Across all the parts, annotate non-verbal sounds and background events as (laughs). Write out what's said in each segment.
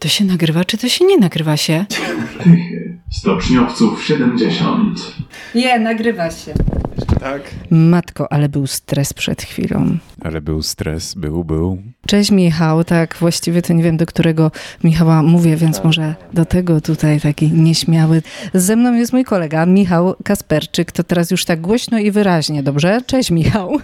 To się nagrywa, czy to się nie nagrywa się? Tychy. Stoczniowców 70. Nie, nagrywa się. Tak. Matko, ale był stres przed chwilą. Ale był stres, był, był. Cześć Michał, tak właściwie to nie wiem do którego Michała mówię, więc może do tego tutaj taki nieśmiały. Ze mną jest mój kolega Michał Kasperczyk, to teraz już tak głośno i wyraźnie, dobrze? Cześć Michał.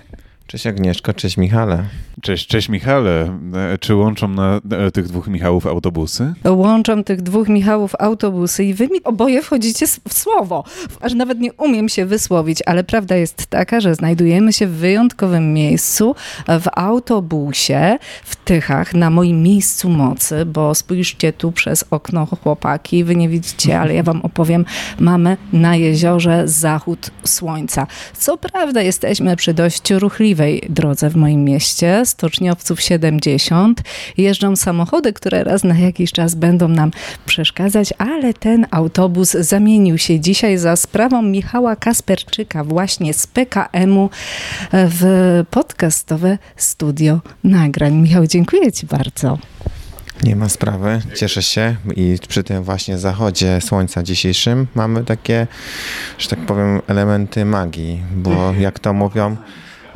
Cześć Agnieszko, cześć Michale. Cześć, cześć Michale. E, Czy łączą na e, tych dwóch Michałów autobusy? Łączą tych dwóch Michałów autobusy i wy mi oboje wchodzicie w słowo. Aż nawet nie umiem się wysłowić, ale prawda jest taka, że znajdujemy się w wyjątkowym miejscu, w autobusie, w Tychach, na moim miejscu mocy, bo spójrzcie tu przez okno chłopaki, wy nie widzicie, ale ja wam opowiem, mamy na jeziorze zachód słońca. Co prawda jesteśmy przy dość ruchliwej drodze w moim mieście, stoczniowców 70. Jeżdżą samochody, które raz na jakiś czas będą nam przeszkadzać, ale ten autobus zamienił się dzisiaj za sprawą Michała Kasperczyka właśnie z PKM-u w podcastowe studio nagrań. Michał, dziękuję Ci bardzo. Nie ma sprawy, cieszę się i przy tym właśnie zachodzie słońca dzisiejszym mamy takie, że tak powiem, elementy magii, bo jak to mówią,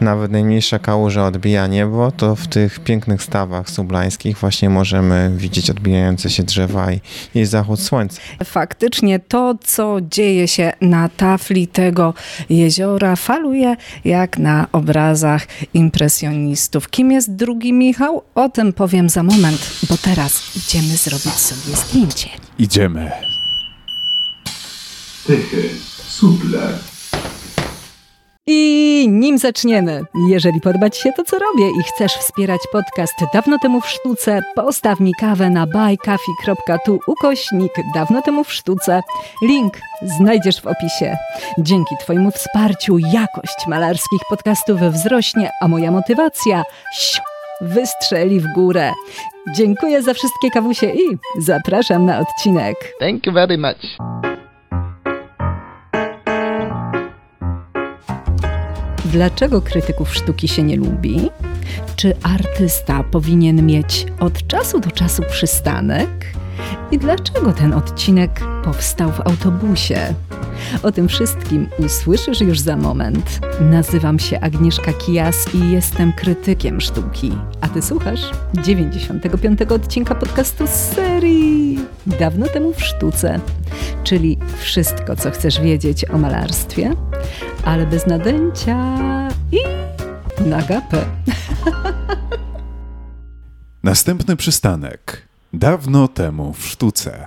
nawet najmniejsza kałuża odbija niebo, to w tych pięknych stawach sublańskich właśnie możemy widzieć odbijające się drzewa i, i zachód słońca. Faktycznie to, co dzieje się na tafli tego jeziora, faluje jak na obrazach impresjonistów. Kim jest drugi Michał? O tym powiem za moment, bo teraz idziemy zrobić sobie zdjęcie. Idziemy. Tychy. Suple. I nim zaczniemy, jeżeli podoba Ci się to, co robię i chcesz wspierać podcast Dawno temu w sztuce, postaw mi kawę na buycoffee.tu ukośnik Dawno temu w sztuce. Link znajdziesz w opisie. Dzięki Twojemu wsparciu jakość malarskich podcastów wzrośnie, a moja motywacja siu, wystrzeli w górę. Dziękuję za wszystkie kawusie i zapraszam na odcinek. Thank you very much. Dlaczego krytyków sztuki się nie lubi? Czy artysta powinien mieć od czasu do czasu przystanek? I dlaczego ten odcinek powstał w autobusie? O tym wszystkim usłyszysz już za moment. Nazywam się Agnieszka Kijas i jestem krytykiem sztuki. A ty słuchasz 95. odcinka podcastu z serii Dawno temu w sztuce, czyli wszystko, co chcesz wiedzieć o malarstwie, ale bez nadęcia i na gapę. Następny przystanek. Dawno temu w sztuce.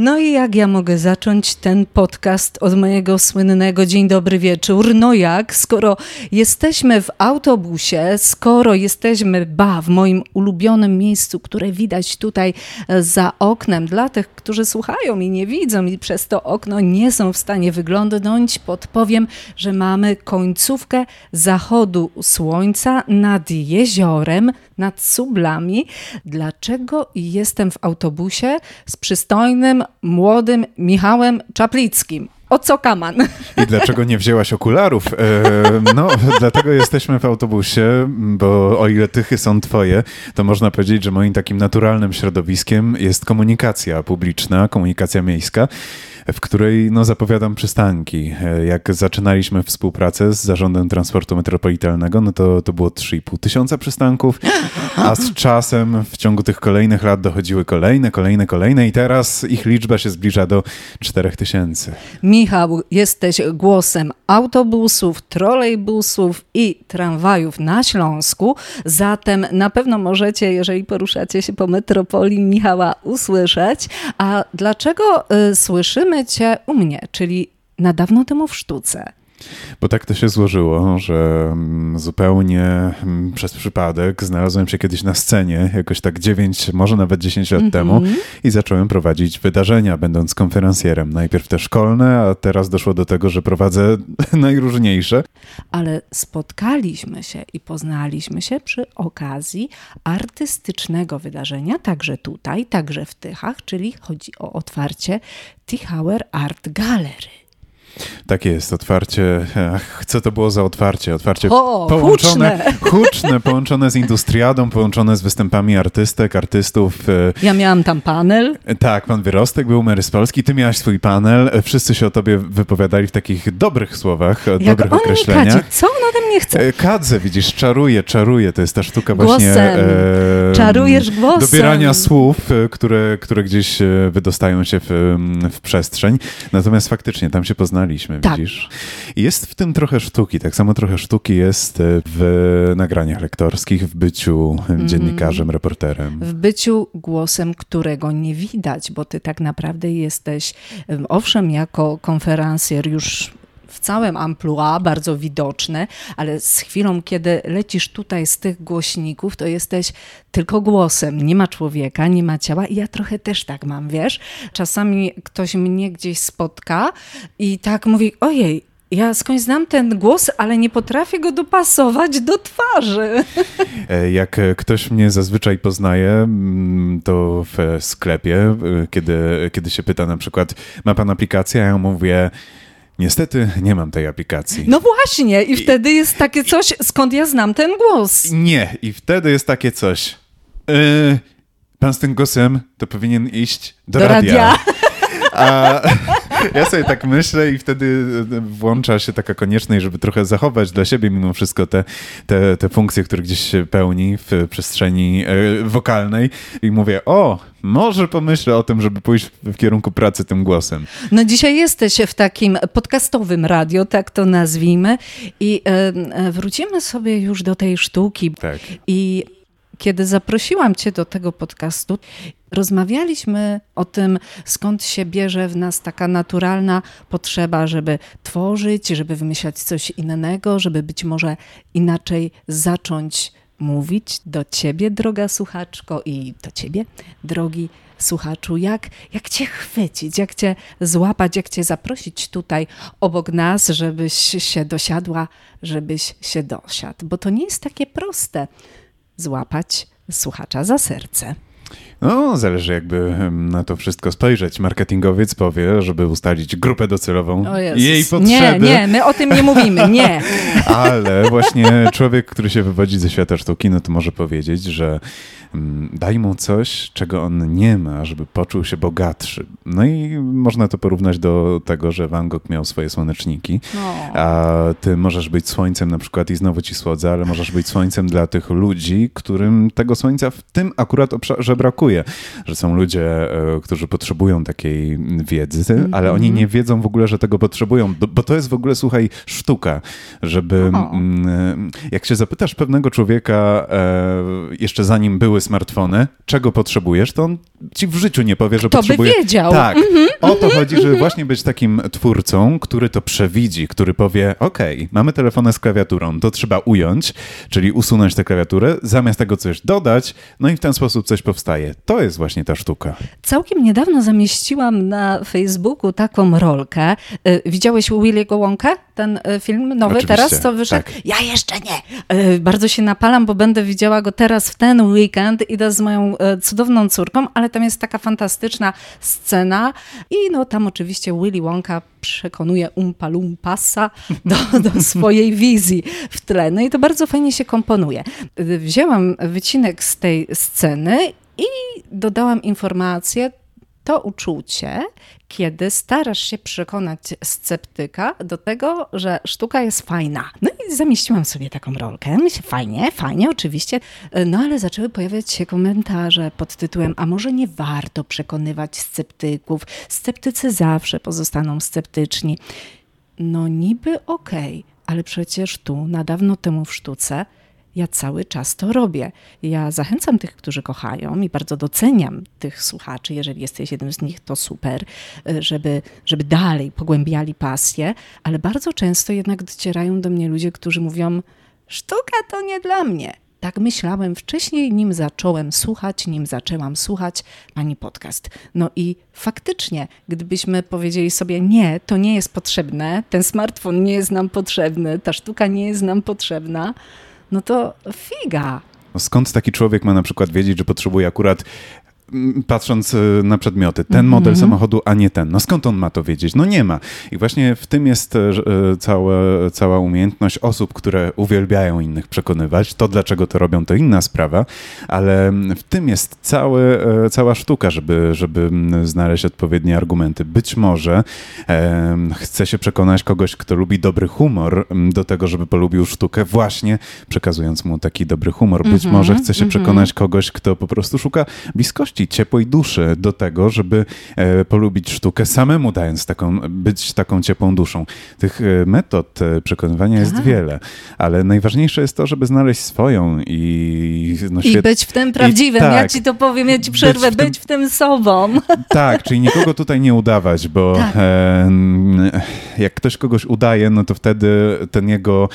No i jak ja mogę zacząć ten podcast od mojego słynnego dzień dobry wieczór? No jak, skoro jesteśmy w autobusie, skoro jesteśmy, ba, w moim ulubionym miejscu, które widać tutaj e, za oknem, dla tych, którzy słuchają i nie widzą i przez to okno nie są w stanie wyglądnąć, podpowiem, że mamy końcówkę zachodu słońca nad jeziorem, nad sublami. Dlaczego jestem w autobusie z przystojnym, młodym Michałem Czaplickim? O co kaman? I dlaczego nie wzięłaś okularów? E, no, dlatego jesteśmy w autobusie, bo o ile tychy są twoje, to można powiedzieć, że moim takim naturalnym środowiskiem jest komunikacja publiczna, komunikacja miejska w której no, zapowiadam przystanki. Jak zaczynaliśmy współpracę z Zarządem Transportu Metropolitalnego, no to, to było 3,5 tysiąca przystanków, a z czasem w ciągu tych kolejnych lat dochodziły kolejne, kolejne, kolejne i teraz ich liczba się zbliża do 4 tysięcy. Michał, jesteś głosem autobusów, trolejbusów i tramwajów na Śląsku, zatem na pewno możecie, jeżeli poruszacie się po metropolii Michała, usłyszeć. A dlaczego y, słyszymy Cię u mnie, czyli na dawno temu w sztuce? Bo tak to się złożyło, że mm, zupełnie mm, przez przypadek znalazłem się kiedyś na scenie, jakoś tak 9, może nawet 10 lat temu i zacząłem prowadzić wydarzenia, będąc konferencjerem. Najpierw te szkolne, a teraz doszło do tego, że prowadzę (laughs) najróżniejsze. ale spotkaliśmy się i poznaliśmy się przy okazji artystycznego wydarzenia, także tutaj, także w Tychach, czyli chodzi o otwarcie Tichauer Art Gallery. Takie jest otwarcie. Ach, co to było za otwarcie? Otwarcie O, połączone, huczne. (laughs) huczne, połączone z industriadą, połączone z występami artystek, artystów. e, Ja miałam tam panel. Tak, pan Wyrostek był Mary z Polski, ty miałaś swój panel, e, wszyscy się o tobie wypowiadali w takich dobrych słowach, e, Jak dobrych on mi kadzi, określeniach. co on ode mnie chce? E, Kadze, widzisz, czaruje, czaruje, to jest ta sztuka właśnie... Głosem. e, Czarujesz głosem. Dobierania słów, e, które, które gdzieś e, wydostają się w, m, w przestrzeń. Natomiast faktycznie tam się poznaliśmy, Tak. widzisz. Jest w tym trochę sztuki. Tak samo trochę sztuki jest e, w nagraniach lektorskich, w byciu e, dziennikarzem, reporterem. w byciu głosem, którego nie widać, bo ty tak naprawdę jesteś, em, owszem, jako konferencjer już w całym amplua, bardzo widoczny, ale z chwilą, kiedy lecisz tutaj z tych głośników, to jesteś tylko głosem. Nie ma człowieka, nie ma ciała i ja trochę też tak mam, wiesz? Czasami ktoś mnie gdzieś spotka i tak mówi, ojej, ja skądś znam ten głos, ale nie potrafię go dopasować do twarzy. E, Jak ktoś mnie zazwyczaj poznaje, mm, to w sklepie, e, kiedy, kiedy się pyta na przykład, ma pan aplikację, ja mówię, niestety nie mam tej aplikacji. No właśnie, i wtedy jest takie coś, skąd ja znam ten głos. Nie, i wtedy jest takie coś. E, pan z tym głosem to powinien iść do, Do radia. radia. (laughs) A (laughs) ja sobie tak myślę i wtedy włącza się taka konieczność, żeby trochę zachować dla siebie mimo wszystko te, te, te funkcje, które gdzieś się pełni w przestrzeni e, wokalnej i mówię, o, może pomyślę o tym, żeby pójść w kierunku pracy tym głosem. No dzisiaj jesteś w takim podcastowym radio, tak to nazwijmy, i e, e, wrócimy sobie już do tej sztuki. Tak. I kiedy zaprosiłam Cię do tego podcastu, rozmawialiśmy o tym, skąd się bierze w nas taka naturalna potrzeba, żeby tworzyć, żeby wymyślać coś innego, żeby być może inaczej zacząć mówić. Do Ciebie, droga słuchaczko, i do Ciebie, drogi słuchaczu, jak, jak Cię chwycić, jak Cię złapać, jak Cię zaprosić tutaj obok nas, żebyś się dosiadła, żebyś się dosiadł, bo to nie jest takie proste złapać słuchacza za serce. No, zależy jakby na to wszystko spojrzeć. Marketingowiec powie, żeby ustalić grupę docelową i jej Nie, potrzeby. nie, my o tym nie mówimy, nie. (laughs) Ale właśnie człowiek, który się wywodzi ze świata sztuki, no to może powiedzieć, że daj mu coś, czego on nie ma, żeby poczuł się bogatszy. No i można to porównać do tego, że Van Gogh miał swoje słoneczniki, No. a ty możesz być słońcem na przykład i znowu ci słodzę, ale możesz być słońcem dla tych ludzi, którym tego słońca w tym akurat obszarze brakuje. Że są ludzie, e, którzy potrzebują takiej wiedzy, ale oni nie wiedzą w ogóle, że tego potrzebują, bo- to jest w ogóle, słuchaj, sztuka, żeby O. mm, jak się zapytasz pewnego człowieka e, jeszcze zanim były smartfony, czego potrzebujesz, to on ci w życiu nie powie, że Kto by potrzebuje... wiedział? Tak, o to chodzi, żeby właśnie być takim twórcą, który to przewidzi, który powie, okej, mamy telefony z klawiaturą, to trzeba ująć, czyli usunąć tę klawiaturę, zamiast tego coś dodać, no i w ten sposób coś powstaje. To jest właśnie ta sztuka. Całkiem niedawno zamieściłam na Facebooku taką rolkę. Y, Widziałeś Willy'ego Wonka? Ten y, film nowy Oczywiście, teraz, co wyszedł? tak. Ja jeszcze nie. Y, Bardzo się napalam, bo będę widziała go teraz w ten weekend. Idę z moją y, cudowną córką, ale tam jest taka fantastyczna scena i no tam oczywiście Willy Wonka przekonuje Umpa Lumpasa do, do (laughs) swojej wizji w tle. No i to bardzo fajnie się komponuje. Wzięłam wycinek z tej sceny i dodałam informację, to uczucie, kiedy starasz się przekonać sceptyka do tego, że sztuka jest fajna. No i zamieściłam sobie taką rolkę. Myślę, fajnie, fajnie, oczywiście. No ale zaczęły pojawiać się komentarze pod tytułem, a może nie warto przekonywać sceptyków? Sceptycy zawsze pozostaną sceptyczni. No niby okej, ale przecież tu, na dawno temu w sztuce, ja cały czas to robię. Ja zachęcam tych, którzy kochają i bardzo doceniam tych słuchaczy. Jeżeli jesteś jednym z nich, to super, y, żeby, żeby dalej pogłębiali pasję, ale bardzo często jednak docierają do mnie ludzie, którzy mówią: Sztuka to nie dla mnie. Tak myślałem wcześniej, nim zacząłem słuchać, nim zaczęłam słuchać pani podcast. No i faktycznie, gdybyśmy powiedzieli sobie, nie, to nie jest potrzebne, ten smartfon nie jest nam potrzebny, ta sztuka nie jest nam potrzebna, no to figa. No skąd taki człowiek ma na przykład wiedzieć, że potrzebuje akurat patrząc y, na przedmioty, ten Mhm. model samochodu, a nie ten. No skąd on ma to wiedzieć? No nie ma. I właśnie w tym jest e, że, e, całe, cała umiejętność osób, które uwielbiają innych przekonywać. To, dlaczego to robią, to inna sprawa, ale w tym jest cały, e, cała sztuka, żeby, żeby mm, znaleźć odpowiednie argumenty. Być może em, chce się przekonać kogoś, kto lubi dobry humor, do tego, żeby polubił sztukę, właśnie przekazując mu taki dobry humor. Być Mhm, może chce się mhm. przekonać kogoś, kto po prostu szuka bliskości, ciepłej duszy do tego, żeby e, polubić sztukę, samemu dając taką, być taką ciepłą duszą. Tych e, metod e, przekonywania jest Tak. wiele, ale najważniejsze jest to, żeby znaleźć swoją i no, I być w tym prawdziwym. tak. Ja ci to powiem, ja ci przerwę. w Być tym- w tym, sobą. (laughs) Tak, czyli nikogo tutaj nie udawać, bo Tak. e, jak ktoś kogoś udaje, no to wtedy ten jego...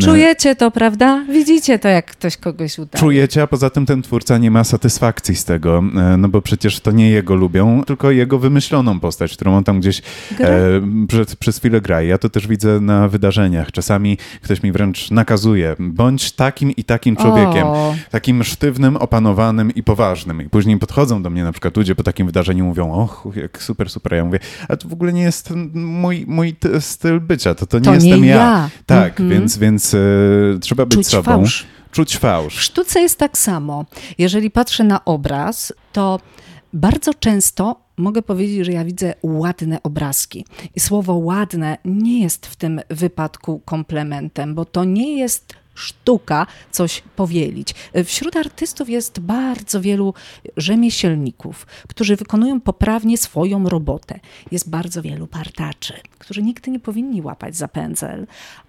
Czujecie to, prawda? Widzicie to, jak ktoś kogoś uda. Czujecie, a poza tym ten twórca nie ma satysfakcji z tego, no bo przecież to nie jego lubią, tylko jego wymyśloną postać, którą on tam gdzieś e, przez, przez chwilę gra. I Ja to też widzę na wydarzeniach. Czasami ktoś mi wręcz nakazuje, bądź takim i takim człowiekiem. O. Takim sztywnym, opanowanym i poważnym. I później podchodzą do mnie na przykład ludzie po takim wydarzeniu mówią, och, jak super, super. Ja mówię, ale to w ogóle nie jest mój, mój styl bycia, to, to nie To nie jestem ja. ja. Tak, Mhm. więc, więc e, trzeba być Czuć sobą. fałsz. Czuć W fałsz. sztuce jest tak samo. Jeżeli patrzę na obraz, to bardzo często mogę powiedzieć, że ja widzę ładne obrazki. I słowo ładne nie jest w tym wypadku komplementem, bo to nie jest sztuka coś powielić. Wśród artystów jest bardzo wielu rzemieślników, którzy wykonują poprawnie swoją robotę. Jest bardzo wielu partaczy, którzy nigdy nie powinni łapać za pędzel,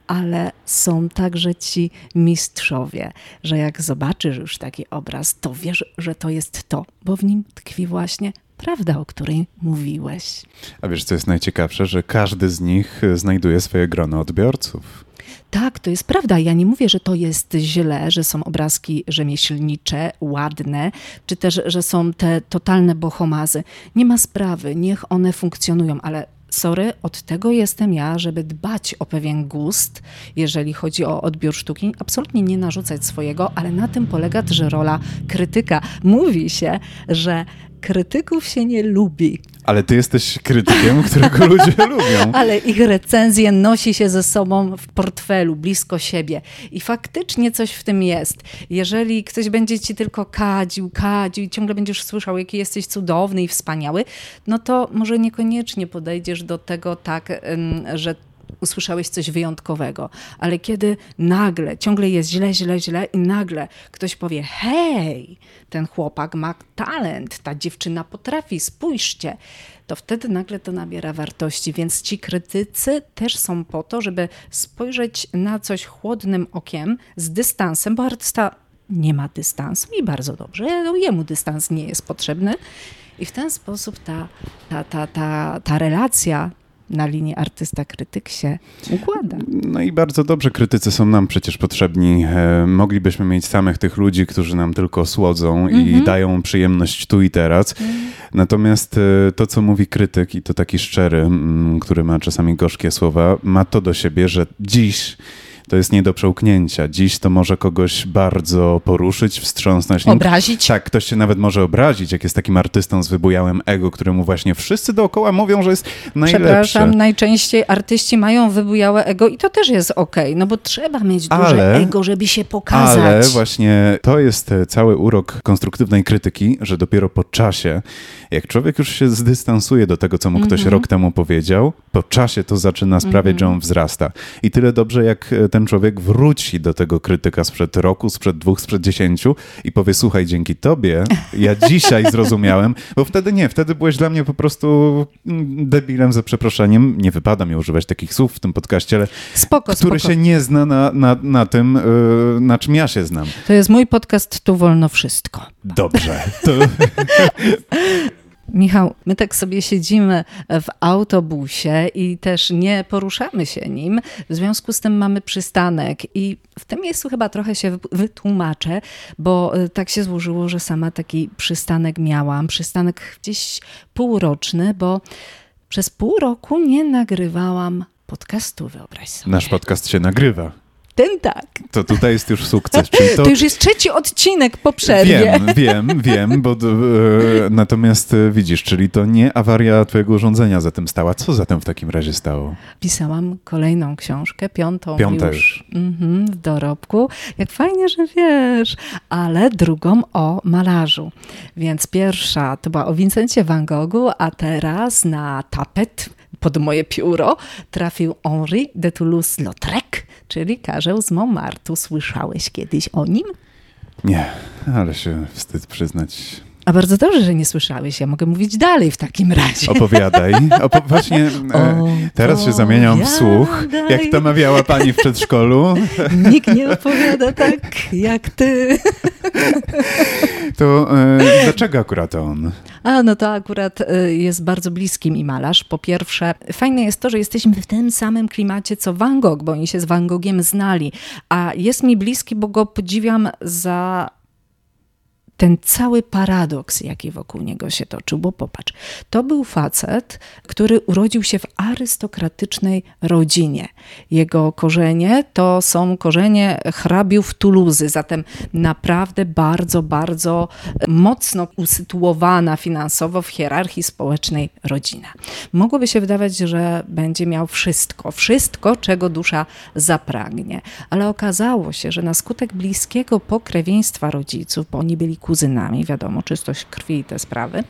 ale są także ci mistrzowie, że jak zobaczysz już taki obraz, to wiesz, że to jest to, bo w nim tkwi właśnie prawda, o której mówiłeś. A wiesz, co jest najciekawsze, że każdy z nich e, znajduje swoje grono odbiorców. Tak, to jest prawda. Ja nie mówię, że to jest źle, że są obrazki rzemieślnicze, ładne, czy też, że są te totalne bohomazy. Nie ma sprawy, niech one funkcjonują, ale sorry, od tego jestem ja, żeby dbać o pewien gust, jeżeli chodzi o odbiór sztuki. Absolutnie nie narzucać swojego, ale na tym polega też rola krytyka. Mówi się, że krytyków się nie lubi, Ale ty jesteś krytykiem, (laughs) którego ludzie lubią. ale ich recenzje nosi się ze sobą w portfelu, blisko siebie. I faktycznie coś w tym jest. Jeżeli ktoś będzie ci tylko kadził, kadził i ciągle będziesz słyszał, jaki jesteś cudowny i wspaniały, no to może niekoniecznie podejdziesz do tego tak, że usłyszałeś coś wyjątkowego. Ale kiedy nagle, ciągle jest źle, źle, źle i nagle ktoś powie, hej, ten chłopak ma talent, ta dziewczyna potrafi, spójrzcie, to wtedy nagle to nabiera wartości. Więc ci krytycy też są po to, żeby spojrzeć na coś chłodnym okiem, z dystansem, bo artysta nie ma dystansu i bardzo dobrze, jemu dystans nie jest potrzebny. I w ten sposób ta, ta, ta, ta, ta relacja na linii artysta-krytyk się układa. No i bardzo dobrze, krytycy są nam przecież potrzebni. E, moglibyśmy mieć samych tych ludzi, którzy nam tylko słodzą i dają przyjemność tu i teraz. Natomiast e, to, co mówi krytyk, i to taki szczery, mm, który ma czasami gorzkie słowa, ma to do siebie, że dziś to jest nie do przełknięcia. Dziś to może kogoś bardzo poruszyć, wstrząsnąć. nim. Obrazić? Tak, ktoś się nawet może obrazić, jak jest takim artystą z wybujałym ego, któremu właśnie wszyscy dookoła mówią, że jest najlepszy. Przepraszam, najczęściej artyści mają wybujałe ego i to też jest okej, no bo trzeba mieć duże Ale- ego, żeby się pokazać. Ale właśnie to jest e, cały urok konstruktywnej krytyki, że dopiero po czasie, jak człowiek już się zdystansuje do tego, co mu ktoś Mhm. rok temu powiedział, po czasie to zaczyna sprawiać, że on wzrasta. I tyle dobrze, jak e, ten człowiek wróci do tego krytyka sprzed roku, sprzed dwóch, sprzed dziesięciu i powie, słuchaj, dzięki tobie ja (laughs) dzisiaj zrozumiałem, bo wtedy nie, wtedy byłeś dla mnie po prostu mm, debilem ze przeproszeniem. Nie wypada mi używać takich słów w tym podcaście, ale Spoko, który spoko. się nie zna na, na, na tym, yy, na czym ja się znam. To jest mój podcast, tu wolno wszystko. Dobrze. To, (laughs) Michał, my tak sobie siedzimy w autobusie i też nie poruszamy się nim. W związku z tym mamy przystanek i w tym miejscu chyba trochę się wy- wytłumaczę, bo y, tak się złożyło, że sama taki przystanek miałam. Przystanek gdzieś półroczny, bo przez pół roku nie nagrywałam podcastu, wyobraź sobie. nasz podcast się nagrywa. Ten tak. To tutaj jest już sukces. Czyli to, To już jest trzeci odcinek po przerwie. Wiem, wiem, wiem, bo e, natomiast e, widzisz, czyli to nie awaria twojego urządzenia za tym stała. Co za tym w takim razie stało? Pisałam kolejną książkę, piątą Piąta już, już. Mhm, w dorobku. Jak fajnie, że wiesz, ale drugą o malarzu. Więc pierwsza to była o Vincencie van Goghu, a teraz na tapet pod moje pióro trafił Henri de Toulouse-Lautrec, czyli Karzeł z Montmartu. Słyszałeś kiedyś o nim? Nie, ale się wstyd przyznać. A bardzo dobrze, że nie słyszałeś. Ja mogę mówić dalej w takim razie. Opowiadaj. Opo (laughs) właśnie e, teraz się zamieniam w słuch, jak to mawiała pani w przedszkolu. (laughs) Nikt nie opowiada tak jak ty. (laughs) To e, dlaczego akurat on? A, no to akurat y, jest bardzo bliski mi malarz. Po pierwsze, fajne jest to, że jesteśmy w tym samym klimacie co Van Gogh, bo oni się z Van Gogiem znali. A jest mi bliski, bo go podziwiam za ten cały paradoks, jaki wokół niego się toczył, bo popatrz, to był facet, który urodził się w arystokratycznej rodzinie. Jego korzenie to są korzenie hrabiów Tuluzy, zatem naprawdę bardzo, bardzo mocno usytuowana finansowo w hierarchii społecznej rodzina. Mogłoby się wydawać, że będzie miał wszystko, wszystko, czego dusza zapragnie, ale okazało się, że na skutek bliskiego pokrewieństwa rodziców, bo oni byli kuzynami, wiadomo, czystość krwi i te sprawy,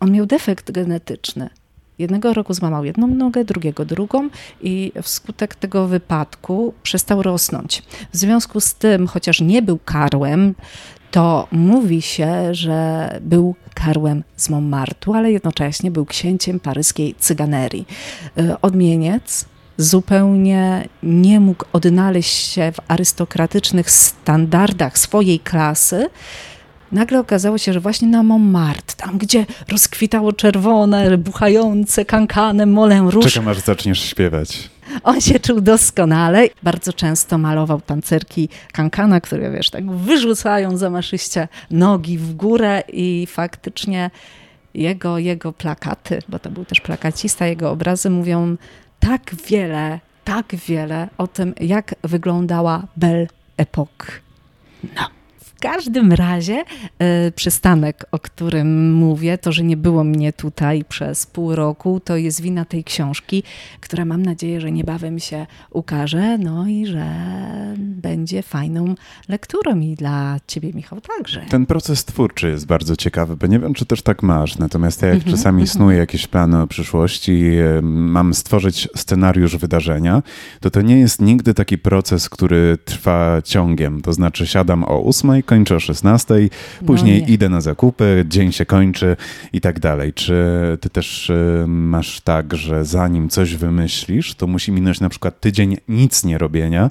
on miał defekt genetyczny. Jednego roku złamał jedną nogę, drugiego drugą i wskutek tego wypadku przestał rosnąć. W związku z tym, chociaż nie był karłem, to mówi się, że był karłem z Montmartu, ale jednocześnie był księciem paryskiej cyganerii. Y, Odmieniec zupełnie nie mógł odnaleźć się w arystokratycznych standardach swojej klasy. Nagle okazało się, że właśnie na Montmartre, tam gdzie rozkwitało czerwone, buchające kankanem Moulin Rouge, Czekam aż zaczniesz śpiewać. on się czuł doskonale. Bardzo często malował tancerki kankana, które wiesz, tak wyrzucają zamaszyście nogi w górę i faktycznie jego, jego plakaty, bo to był też plakacista, jego obrazy mówią tak wiele, tak wiele o tym, jak wyglądała Belle Époque. No. W każdym razie e, przystanek, o którym mówię, to, że nie było mnie tutaj przez pół roku, to jest wina tej książki, która mam nadzieję, że niebawem się ukaże, no i że będzie fajną lekturą i dla ciebie, Michał, także. Ten proces twórczy jest bardzo ciekawy, bo nie wiem, czy też tak masz. Natomiast ja jak Mhm, czasami snuję jakieś plany o przyszłości, mam stworzyć scenariusz wydarzenia, to to nie jest nigdy taki proces, który trwa ciągiem. To znaczy siadam o 8, kończę o 16, później No idę na zakupy, dzień się kończy i tak dalej. Czy ty też e, masz tak, że zanim coś wymyślisz, to musi minąć na przykład tydzień nic nie robienia,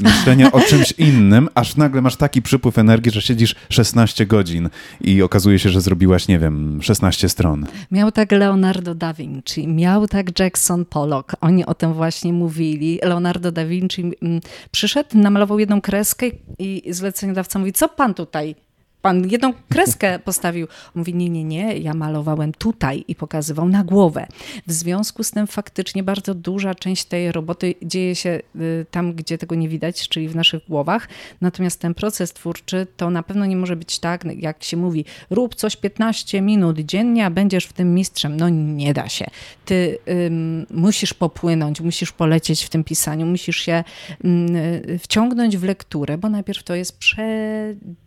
myślenia o czymś innym, aż nagle masz taki przypływ energii, że siedzisz 16 godzin i okazuje się, że zrobiłaś, nie wiem, 16 stron. Miał tak Leonardo da Vinci, miał tak Jackson Pollock. Oni o tym właśnie mówili. Leonardo da Vinci mm, przyszedł, namalował jedną kreskę i zleceniodawca mówi, co pan tutaj? Pan jedną kreskę postawił. Mówi, nie, nie, nie, ja malowałem tutaj i pokazywał na głowę. W związku z tym faktycznie bardzo duża część tej roboty dzieje się y, tam, gdzie tego nie widać, czyli w naszych głowach. Natomiast ten proces twórczy to na pewno nie może być tak, jak się mówi, rób coś 15 minut dziennie, a będziesz w tym mistrzem. No nie da się. Ty ym, musisz popłynąć, musisz polecieć w tym pisaniu, musisz się ym, y, wciągnąć w lekturę, bo najpierw to jest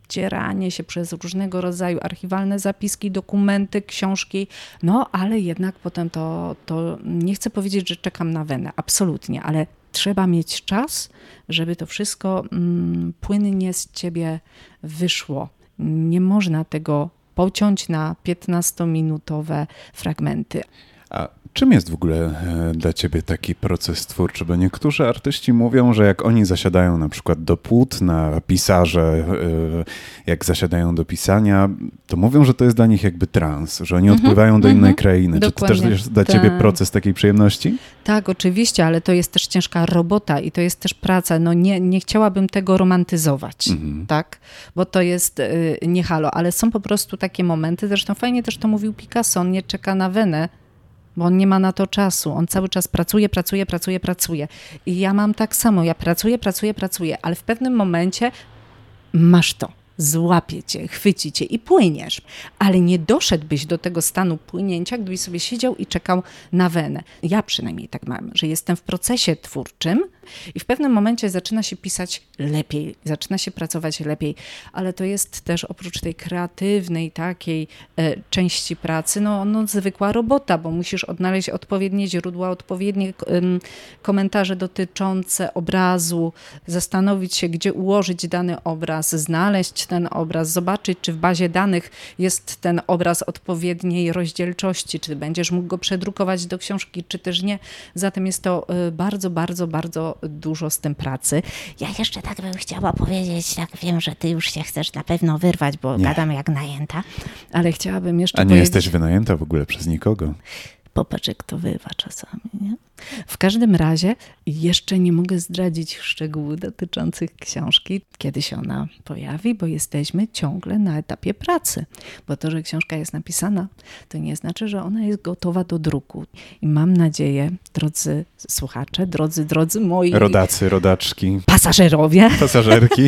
przedzieranie się przez różnego rodzaju archiwalne zapiski, dokumenty, książki, no ale jednak potem to, to nie chcę powiedzieć, że czekam na wenę, absolutnie, ale trzeba mieć czas, żeby to wszystko mm, płynnie z ciebie wyszło. Nie można tego pociąć na 15-minutowe fragmenty. A czym jest w ogóle e, dla ciebie taki proces twórczy? Bo niektórzy artyści mówią, że jak oni zasiadają na przykład do płótna, pisarze, e, jak zasiadają do pisania, to mówią, że to jest dla nich jakby trans, że oni odpływają do innej krainy. Czy to też Dokładnie. jest dla ciebie Tak. proces takiej przyjemności? Tak, oczywiście, ale to jest też ciężka robota i to jest też praca. No nie, nie chciałabym tego romantyzować, Mhm. tak? Bo to jest y, nie halo, ale są po prostu takie momenty, zresztą fajnie też to mówił Picasso, on nie czeka na wenę, bo on nie ma na to czasu. On cały czas pracuje, pracuje, pracuje, pracuje. I ja mam tak samo. Ja pracuję, pracuję, pracuję, ale w pewnym momencie masz to złapie cię, chwyci cię i płyniesz. Ale nie doszedłbyś do tego stanu płynięcia, gdybyś sobie siedział i czekał na wenę. Ja przynajmniej tak mam, że jestem w procesie twórczym i w pewnym momencie zaczyna się pisać lepiej, zaczyna się pracować lepiej, ale to jest też oprócz tej kreatywnej takiej e, części pracy, no, no zwykła robota, bo musisz odnaleźć odpowiednie źródła, odpowiednie komentarze dotyczące obrazu, zastanowić się, gdzie ułożyć dany obraz, znaleźć ten obraz, zobaczyć, czy w bazie danych jest ten obraz odpowiedniej rozdzielczości, czy będziesz mógł go przedrukować do książki, czy też nie. Zatem jest to e, bardzo, bardzo, bardzo dużo z tym pracy. Ja jeszcze tak bym chciała powiedzieć, tak wiem, że ty już się chcesz na pewno wyrwać, bo nie. gadam jak najęta. Ale chciałabym jeszcze A nie powiedzieć... jesteś wynajęta w ogóle przez nikogo. Popatrz, jak to wywa czasami, nie? W każdym razie jeszcze nie mogę zdradzić szczegółów dotyczących książki, kiedy się ona pojawi, bo jesteśmy ciągle na etapie pracy. Bo to, że książka jest napisana, to nie znaczy, że ona jest gotowa do druku. I mam nadzieję, drodzy słuchacze, drodzy, drodzy moi... Rodacy, rodaczki. Pasażerowie. (laughs) Pasażerki.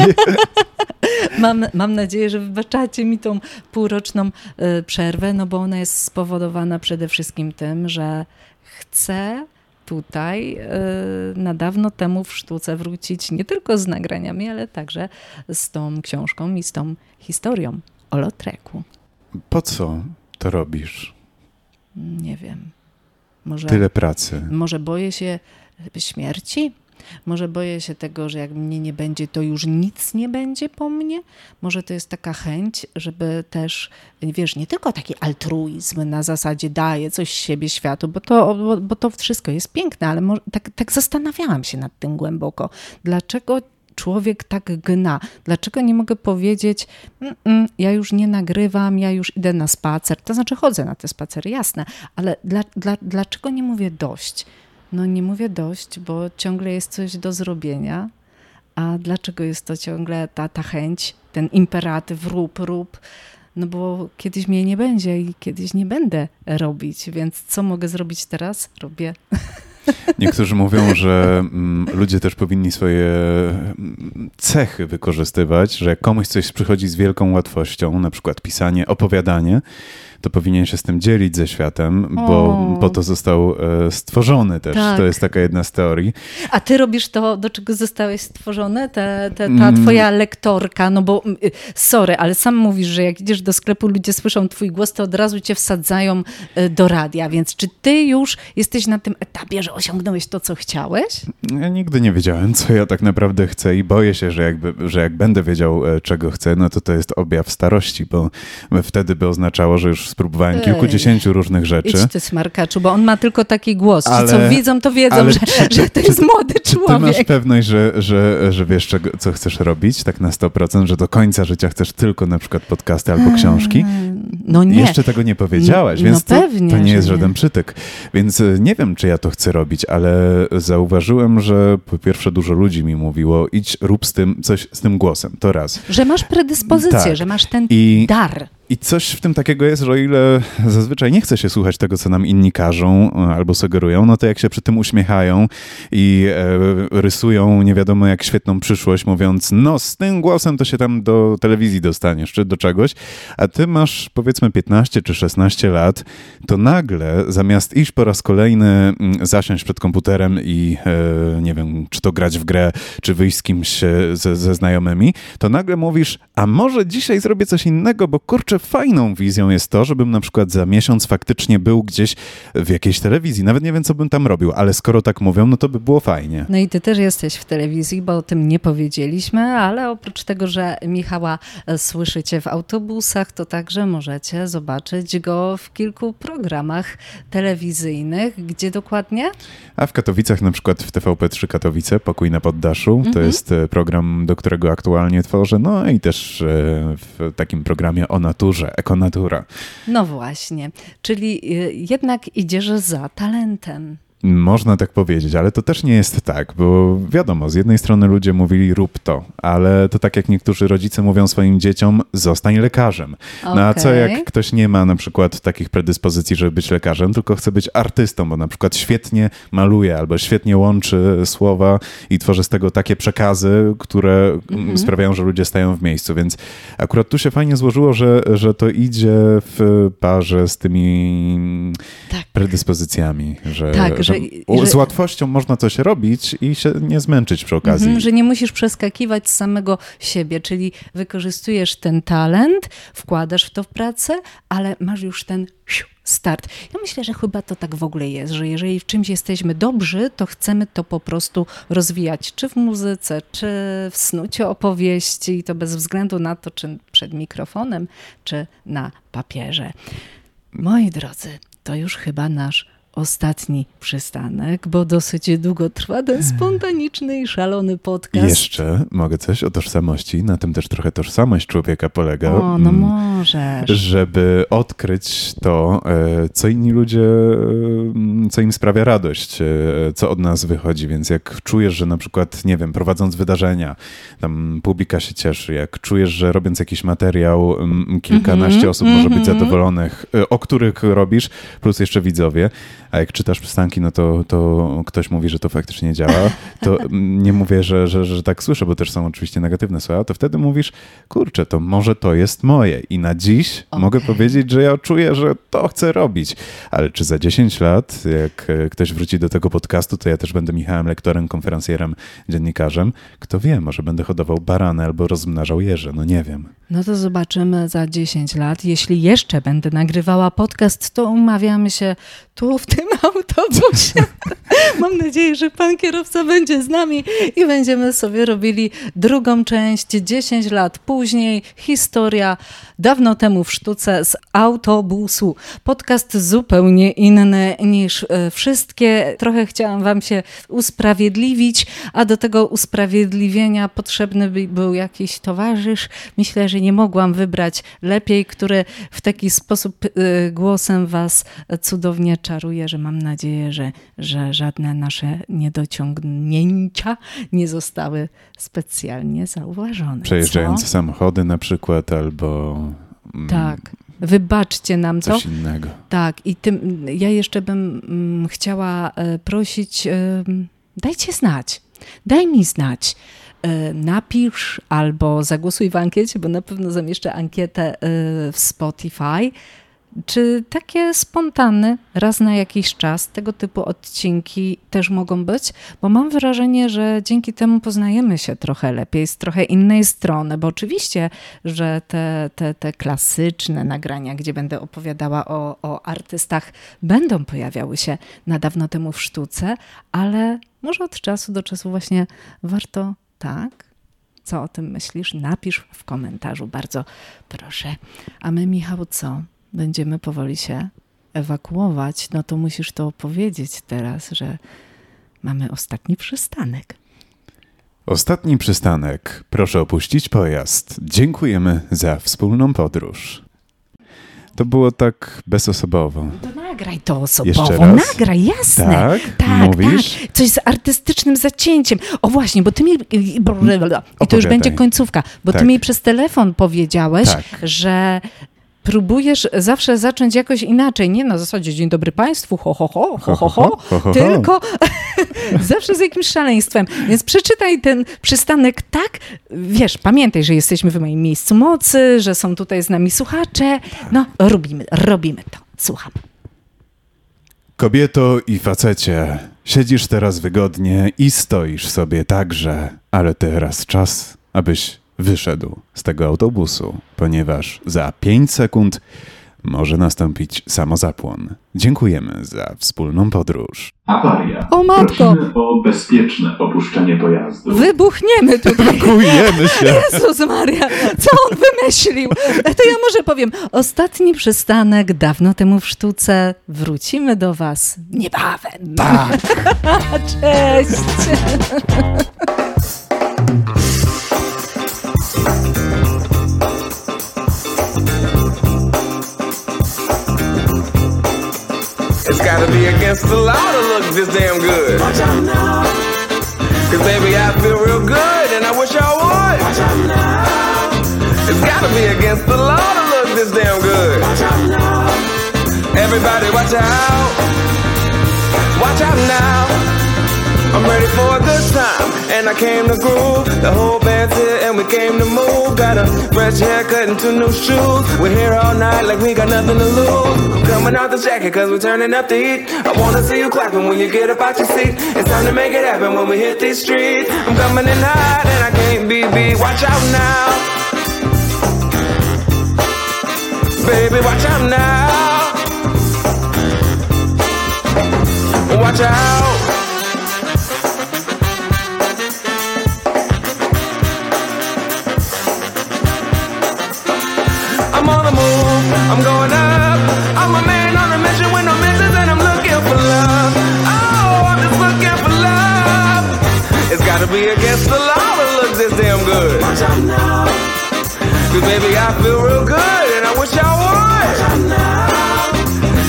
mam, mam nadzieję, że wybaczacie mi tą półroczną y, przerwę, no bo ona jest spowodowana przede wszystkim tym, że chcę tutaj y, na dawno temu w sztuce wrócić nie tylko z nagraniami, ale także z tą książką i z tą historią o Lotreku. Po co to robisz? Nie wiem. Może, Tyle pracy. Może boję się śmierci? Może boję się tego, że jak mnie nie będzie, to już nic nie będzie po mnie. Może to jest taka chęć, żeby też, wiesz, nie tylko taki altruizm na zasadzie daję coś siebie światu, bo to, bo, bo to wszystko jest piękne, ale może, tak, tak zastanawiałam się nad tym głęboko. Dlaczego człowiek tak gna? Dlaczego nie mogę powiedzieć, ja już nie nagrywam, ja już idę na spacer? To znaczy chodzę na te spacery, jasne, ale dla, dla, dlaczego nie mówię dość? No nie mówię dość, bo ciągle jest coś do zrobienia. A dlaczego jest to ciągle ta, ta chęć, ten imperatyw rób, rób? No bo kiedyś mnie nie będzie i kiedyś nie będę robić, więc co mogę zrobić teraz? Robię. (laughs) Niektórzy mówią, że mm, ludzie też powinni swoje mm, cechy wykorzystywać, że jak komuś coś przychodzi z wielką łatwością, na przykład pisanie, opowiadanie, to powinien się z tym dzielić ze światem, bo o. po to został e, stworzony też. Tak. To jest taka jedna z teorii. A ty robisz to, do czego zostałeś stworzony? Te, te, ta mm. twoja lektorka, no bo y, sorry, ale sam mówisz, że jak idziesz do sklepu, ludzie słyszą twój głos, to od razu cię wsadzają e, do radia, więc czy ty już jesteś na tym etapie, że osiągnąłeś to, co chciałeś? Ja nigdy nie wiedziałem, co ja tak naprawdę chcę i boję się, że, jakby, że jak będę wiedział, e, czego chcę, no to to jest objaw starości, bo wtedy by oznaczało, że już spróbowałem kilkudziesięciu różnych rzeczy. Idź ty smarkaczu, bo on ma tylko taki głos. Ale, Ci co widzą, to wiedzą, że, czy, że to jest czy, młody człowiek. Czy ty masz pewność, że, że, że wiesz, czego, co chcesz robić tak na 100%, że do końca życia chcesz tylko na przykład podcasty albo książki? No nie. Jeszcze tego nie powiedziałaś, no, więc no pewnie, to, to nie jest żaden przytyk. Więc e, nie wiem, czy ja to chcę robić, ale zauważyłem, że po pierwsze dużo ludzi mi mówiło, idź, rób z tym coś z tym głosem, to raz. Że masz predyspozycję, tak. że masz ten I, dar. I coś w tym takiego jest, że ile zazwyczaj nie chce się słuchać tego, co nam inni każą e, albo sugerują, no to jak się przy tym uśmiechają i e, rysują nie wiadomo jak świetną przyszłość, mówiąc, no z tym głosem to się tam do telewizji dostaniesz, czy do czegoś, a ty masz powiedzmy 15 czy 16 lat, to nagle zamiast iść po raz kolejny mm, zasiąść przed komputerem i e, nie wiem, czy to grać w grę, czy wyjść z kimś e, ze, ze znajomymi, to nagle mówisz, a może dzisiaj zrobię coś innego, bo kurczę, fajną wizją jest to, żebym na przykład za miesiąc faktycznie był gdzieś w jakiejś telewizji. Nawet nie wiem, co bym tam robił, ale skoro tak mówią, no to by było fajnie. No i ty też jesteś w telewizji, bo o tym nie powiedzieliśmy, ale oprócz tego, że Michała e, słyszycie w autobusach, to także możecie zobaczyć go w kilku programach telewizyjnych. Gdzie dokładnie? A w Katowicach na przykład w TVP3 Katowice, Pokój na poddaszu. To mhm. jest e, program, do którego aktualnie tworzę. No i też e, w takim programie o naturze, ekonatura. No właśnie, czyli y, jednak idziesz za talentem. Można tak powiedzieć, ale to też nie jest tak, bo wiadomo, z jednej strony ludzie mówili rób to, ale to tak jak niektórzy rodzice mówią swoim dzieciom, zostań lekarzem. No a co jak ktoś nie ma na przykład takich predyspozycji, żeby być lekarzem, tylko chce być artystą, bo na przykład świetnie maluje albo świetnie łączy słowa i tworzy z tego takie przekazy, które mm, sprawiają, że ludzie stają w miejscu. Więc akurat tu się fajnie złożyło, że, że to idzie w parze z tymi Tak. predyspozycjami, że, Tak, że, że- z łatwością można coś robić i się nie zmęczyć przy okazji. Mhm, że nie musisz przeskakiwać z samego siebie, czyli wykorzystujesz ten talent, wkładasz w to w pracę, ale masz już ten start. Ja myślę, że chyba to tak w ogóle jest, że jeżeli w czymś jesteśmy dobrzy, to chcemy to po prostu rozwijać, czy w muzyce, czy w snuciu opowieści, i to bez względu na to, czy przed mikrofonem, czy na papierze. Moi drodzy, to już chyba nasz ostatni przystanek, bo dosyć długo trwa ten spontaniczny i szalony podcast. Jeszcze mogę coś o tożsamości, na tym też trochę tożsamość człowieka polega. O, no mm, możesz. żeby odkryć to, e, co inni ludzie, e, co im sprawia radość, e, co od nas wychodzi. Więc jak czujesz, że na przykład, nie wiem, prowadząc wydarzenia, tam publika się cieszy, jak czujesz, że robiąc jakiś materiał, mm, kilkanaście Mhm, osób może być mhm. zadowolonych, e, o których robisz, plus jeszcze widzowie, a jak czytasz przystanki, no to, to ktoś mówi, że to faktycznie działa, to (laughs) nie mówię, że, że, że tak słyszę, bo też są oczywiście negatywne słowa, to wtedy mówisz, kurczę, to może to jest moje. I na dziś mogę powiedzieć, że ja czuję, że to chcę robić, ale czy za 10 lat, jak e, ktoś wróci do tego podcastu, to ja też będę Michałem Lektorem, konferencjerem, dziennikarzem, kto wie, może będę hodował barany albo rozmnażał jeże, no nie wiem. No to zobaczymy za 10 lat. Jeśli jeszcze będę nagrywała podcast, to umawiamy się tu w tym autobusie. (laughs) Mam nadzieję, że pan kierowca będzie z nami i będziemy sobie robili drugą część 10 lat później. Historia dawno temu w sztuce z autobusu. Podcast zupełnie inny niż e, wszystkie. Trochę chciałam wam się usprawiedliwić, a do tego usprawiedliwienia potrzebny by był jakiś towarzysz. Myślę, że nie mogłam wybrać lepiej, który w taki sposób e, głosem was cudownie czaruje, że mam nadzieję, że, że żadne nasze niedociągnięcia nie zostały specjalnie zauważone. Przejeżdżające co? samochody na przykład, albo mm, Tak. Wybaczcie nam to. coś innego. Tak, i tym ja jeszcze bym mm, chciała e, prosić, e, dajcie znać, daj mi znać. E, Napisz albo zagłosuj w ankiecie, bo na pewno zamieszczę ankietę e, w Spotify. Czy takie spontane, raz na jakiś czas, tego typu odcinki też mogą być? Bo mam wrażenie, że dzięki temu poznajemy się trochę lepiej, z trochę innej strony, bo oczywiście, że te, te, te klasyczne nagrania, gdzie będę opowiadała o, o artystach, będą pojawiały się na dawno temu w sztuce, ale może od czasu do czasu właśnie warto tak? Co o tym myślisz? Napisz w komentarzu, bardzo proszę. A my, Michał, co? Będziemy powoli się ewakuować. No to musisz to opowiedzieć teraz, że mamy ostatni przystanek. Ostatni przystanek. Proszę opuścić pojazd. Dziękujemy za wspólną podróż. To było tak bezosobowo. To nagraj to Jeszcze osobowo. raz? Nagraj, jasne. Tak? tak, Mówisz? tak. Coś z artystycznym zacięciem. O właśnie, bo ty mi... I to już będzie końcówka. Bo Tak. ty mi przez telefon powiedziałeś, Tak. że próbujesz zawsze zacząć jakoś inaczej. Nie na zasadzie dzień dobry państwu, ho, ho, ho, ho, ho, ho, (laughs) ho, ho. tylko (laughs) zawsze z jakimś szaleństwem. Więc przeczytaj ten przystanek tak, wiesz, pamiętaj, że jesteśmy w moim miejscu mocy, że są tutaj z nami słuchacze. No, robimy, robimy to. Słucham. Kobieto i facecie, siedzisz teraz wygodnie i stoisz sobie także, ale teraz czas, abyś wyszedł z tego autobusu, ponieważ za 5 sekund może nastąpić samozapłon. Dziękujemy za wspólną podróż. Awaria. O, matko! Prosimy o bezpieczne opuszczenie pojazdu. Wybuchniemy tutaj. Pakujemy się! Jezus Maria, co on wymyślił? To ja może powiem. Ostatni przystanek dawno temu w sztuce. Wrócimy do Was niebawem. Tak! (laughs) Cześć! Gotta be against the law to look this damn good. Watch out now. Cause baby, I feel real good and I wish I would. Watch out now. It's gotta be against the law to look this damn good. Watch out now. Everybody watch out. Watch out now. I'm ready for a and I came to groove. The whole band's here, and we came to move. Got a fresh haircut and two new shoes. We're here all night like we got nothing to lose. Coming out the jacket, cause we're turning up the heat. I wanna see you clapping when you get up out your seat. It's time to make it happen when we hit these streets. I'm coming in hot, and I can't be beat. Watch out now. Baby, watch out now. Watch out. I'm going up. I'm a man on a mission with no missions, and I'm looking for love. Oh, I'm just looking for love. It's gotta be against the law to look this damn good. Cause baby, I feel real good, and I wish I would.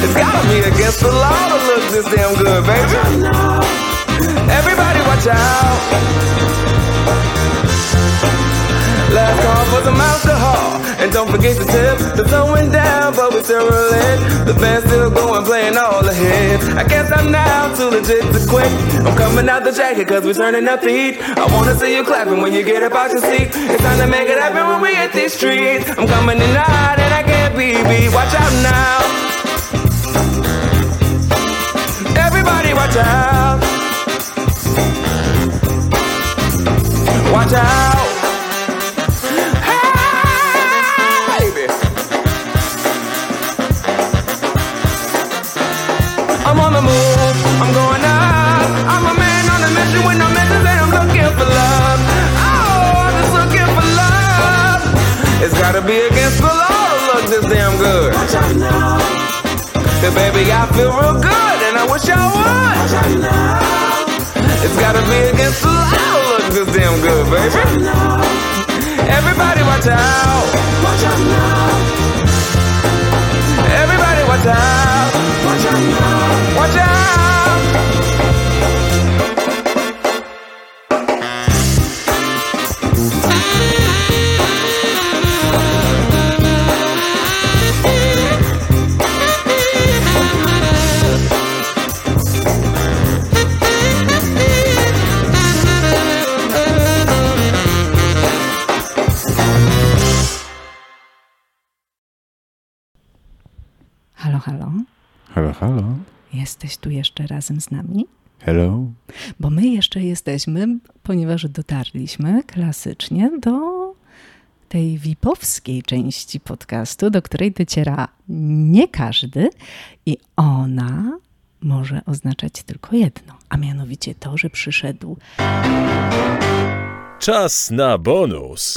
It's gotta be against the law to look this damn good, baby. Everybody watch out. Last call for alcohol. And don't forget to tip. The sun went down, but we still rolling. The band's still going, playing all the hits. I guess I'm now too legit to quit. I'm coming out the jacket, cause we're turning up the heat. I wanna see you clapping when you get up out your seat. It's time to make it happen when we hit these streets. I'm coming in hot and I can't be beat. Watch out now. Everybody watch out. Watch out. Be against the law to look this damn good. Watch out now. Cause baby, I feel real good, and I wish I would. Watch out now. It's gotta be against the law to look this damn good, baby. Watch out now. Everybody watch out. Watch out now. Everybody watch out. Watch out. Watch out. Jesteś tu jeszcze razem z nami? Hello. Bo my jeszcze jesteśmy, ponieważ dotarliśmy klasycznie do tej VIP-owskiej części podcastu, do której dociera nie każdy i ona może oznaczać tylko jedno, a mianowicie to, że przyszedł czas na bonus.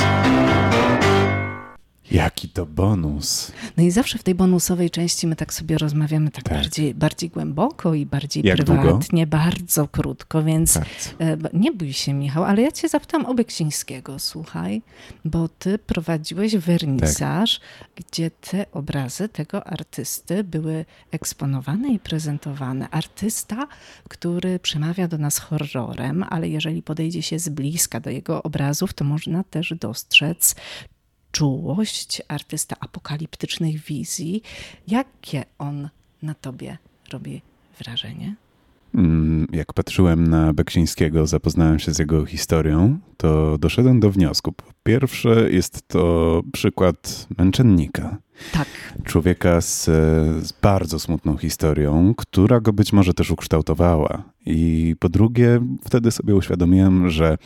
Jaki to bonus. No i zawsze w tej bonusowej części my tak sobie rozmawiamy tak, tak. Bardziej, bardziej głęboko i bardziej Jak prywatnie, długo? bardzo krótko, więc bardzo. E, nie bój się Michał, ale ja cię zapytam o Beksińskiego, słuchaj, bo ty prowadziłeś wernisaż, tak. gdzie te obrazy tego artysty były eksponowane i prezentowane. Artysta, który przemawia do nas horrorem, ale jeżeli podejdzie się z bliska do jego obrazów, to można też dostrzec czułość, artysta apokaliptycznych wizji. Jakie on na tobie robi wrażenie? Mm, jak patrzyłem na Beksińskiego, zapoznałem się z jego historią, to doszedłem do wniosku. Po pierwsze, jest to przykład męczennika. Tak. Człowieka z, z, bardzo smutną historią, która go być może też ukształtowała. I po drugie, wtedy sobie uświadomiłem, że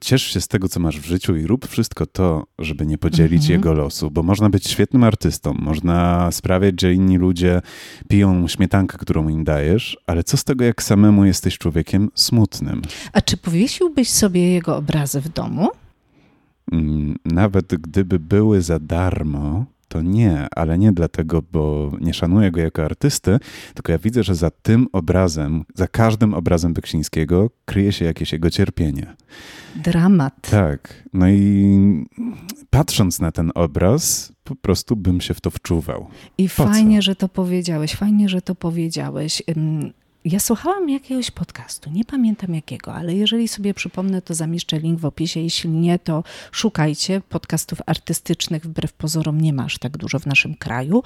ciesz się z tego, co masz w życiu i rób wszystko to, żeby nie podzielić mhm. jego losu, bo można być świetnym artystą, można sprawiać, że inni ludzie piją śmietankę, którą im dajesz, ale co z tego, jak samemu jesteś człowiekiem smutnym? A czy powiesiłbyś sobie jego obrazy w domu? Mm, nawet gdyby były za darmo, to nie, ale nie dlatego, bo nie szanuję go jako artysty, tylko ja widzę, że za tym obrazem, za każdym obrazem Beksińskiego kryje się jakieś jego cierpienie. Dramat. Tak. No i patrząc na ten obraz, po prostu bym się w to wczuwał. I Po fajnie, co? że to powiedziałeś, fajnie, że to powiedziałeś. Ja słuchałam jakiegoś podcastu, nie pamiętam jakiego, ale jeżeli sobie przypomnę, to zamieszczę link w opisie. Jeśli nie, to szukajcie. Podcastów artystycznych wbrew pozorom nie masz tak dużo w naszym kraju.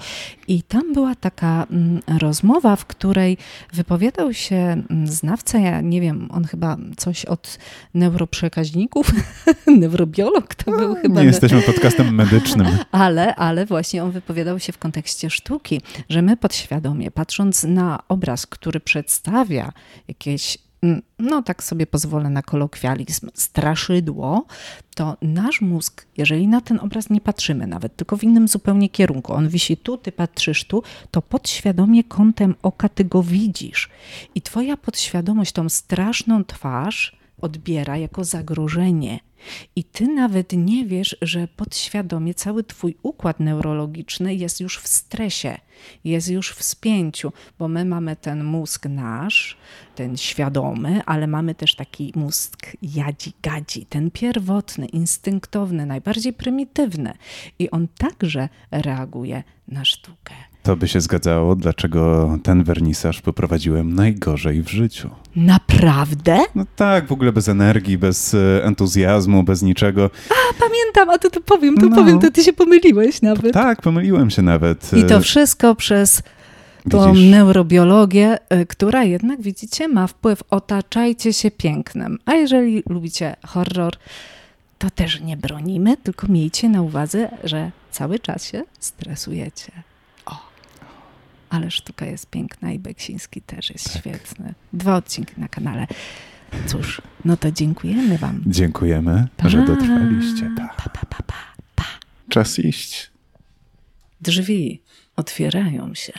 I tam była taka mm, rozmowa, w której wypowiadał się mm, znawca, ja nie wiem, on chyba coś od neuroprzekaźników, (laughs) neurobiolog to był chyba. Nie jesteśmy podcastem medycznym. (laughs) Ale, ale właśnie on wypowiadał się w kontekście sztuki, że my podświadomie, patrząc na obraz, który przedstawia jakieś, mm, no tak sobie pozwolę na kolokwializm, straszydło, to nasz mózg, jeżeli na ten obraz nie patrzymy nawet, tylko w innym zupełnie kierunku, on wisi tu, ty patrzysz tu, to podświadomie kątem oka ty go widzisz. I twoja podświadomość tą straszną twarz odbiera jako zagrożenie. I ty nawet nie wiesz, że podświadomie cały twój układ neurologiczny jest już w stresie, jest już w spięciu, bo my mamy ten mózg nasz, ten świadomy, ale mamy też taki mózg jadzi-gadzi, ten pierwotny, instynktowny, najbardziej prymitywny. I on także reaguje na sztukę. To by się zgadzało, dlaczego ten wernisaż poprowadziłem najgorzej w życiu. Naprawdę? No tak, w ogóle bez energii, bez e, entuzjazmu, bez niczego. A pamiętam, a to, to powiem, to No. powiem, to ty się pomyliłeś nawet. Tak, pomyliłem się nawet. I to E, wszystko przez tą Widzisz? neurobiologię, y, która jednak, widzicie, ma wpływ. Otaczajcie się pięknem. A jeżeli lubicie horror, to też nie bronimy, tylko miejcie na uwadze, że cały czas się stresujecie ale sztuka jest piękna i Beksiński też jest tak. świetny. Dwa odcinki na kanale. Cóż, no to dziękujemy Wam. Dziękujemy, pa. że dotrwaliście. Pa. Pa, pa, pa, pa, pa. Czas iść. Drzwi otwierają się.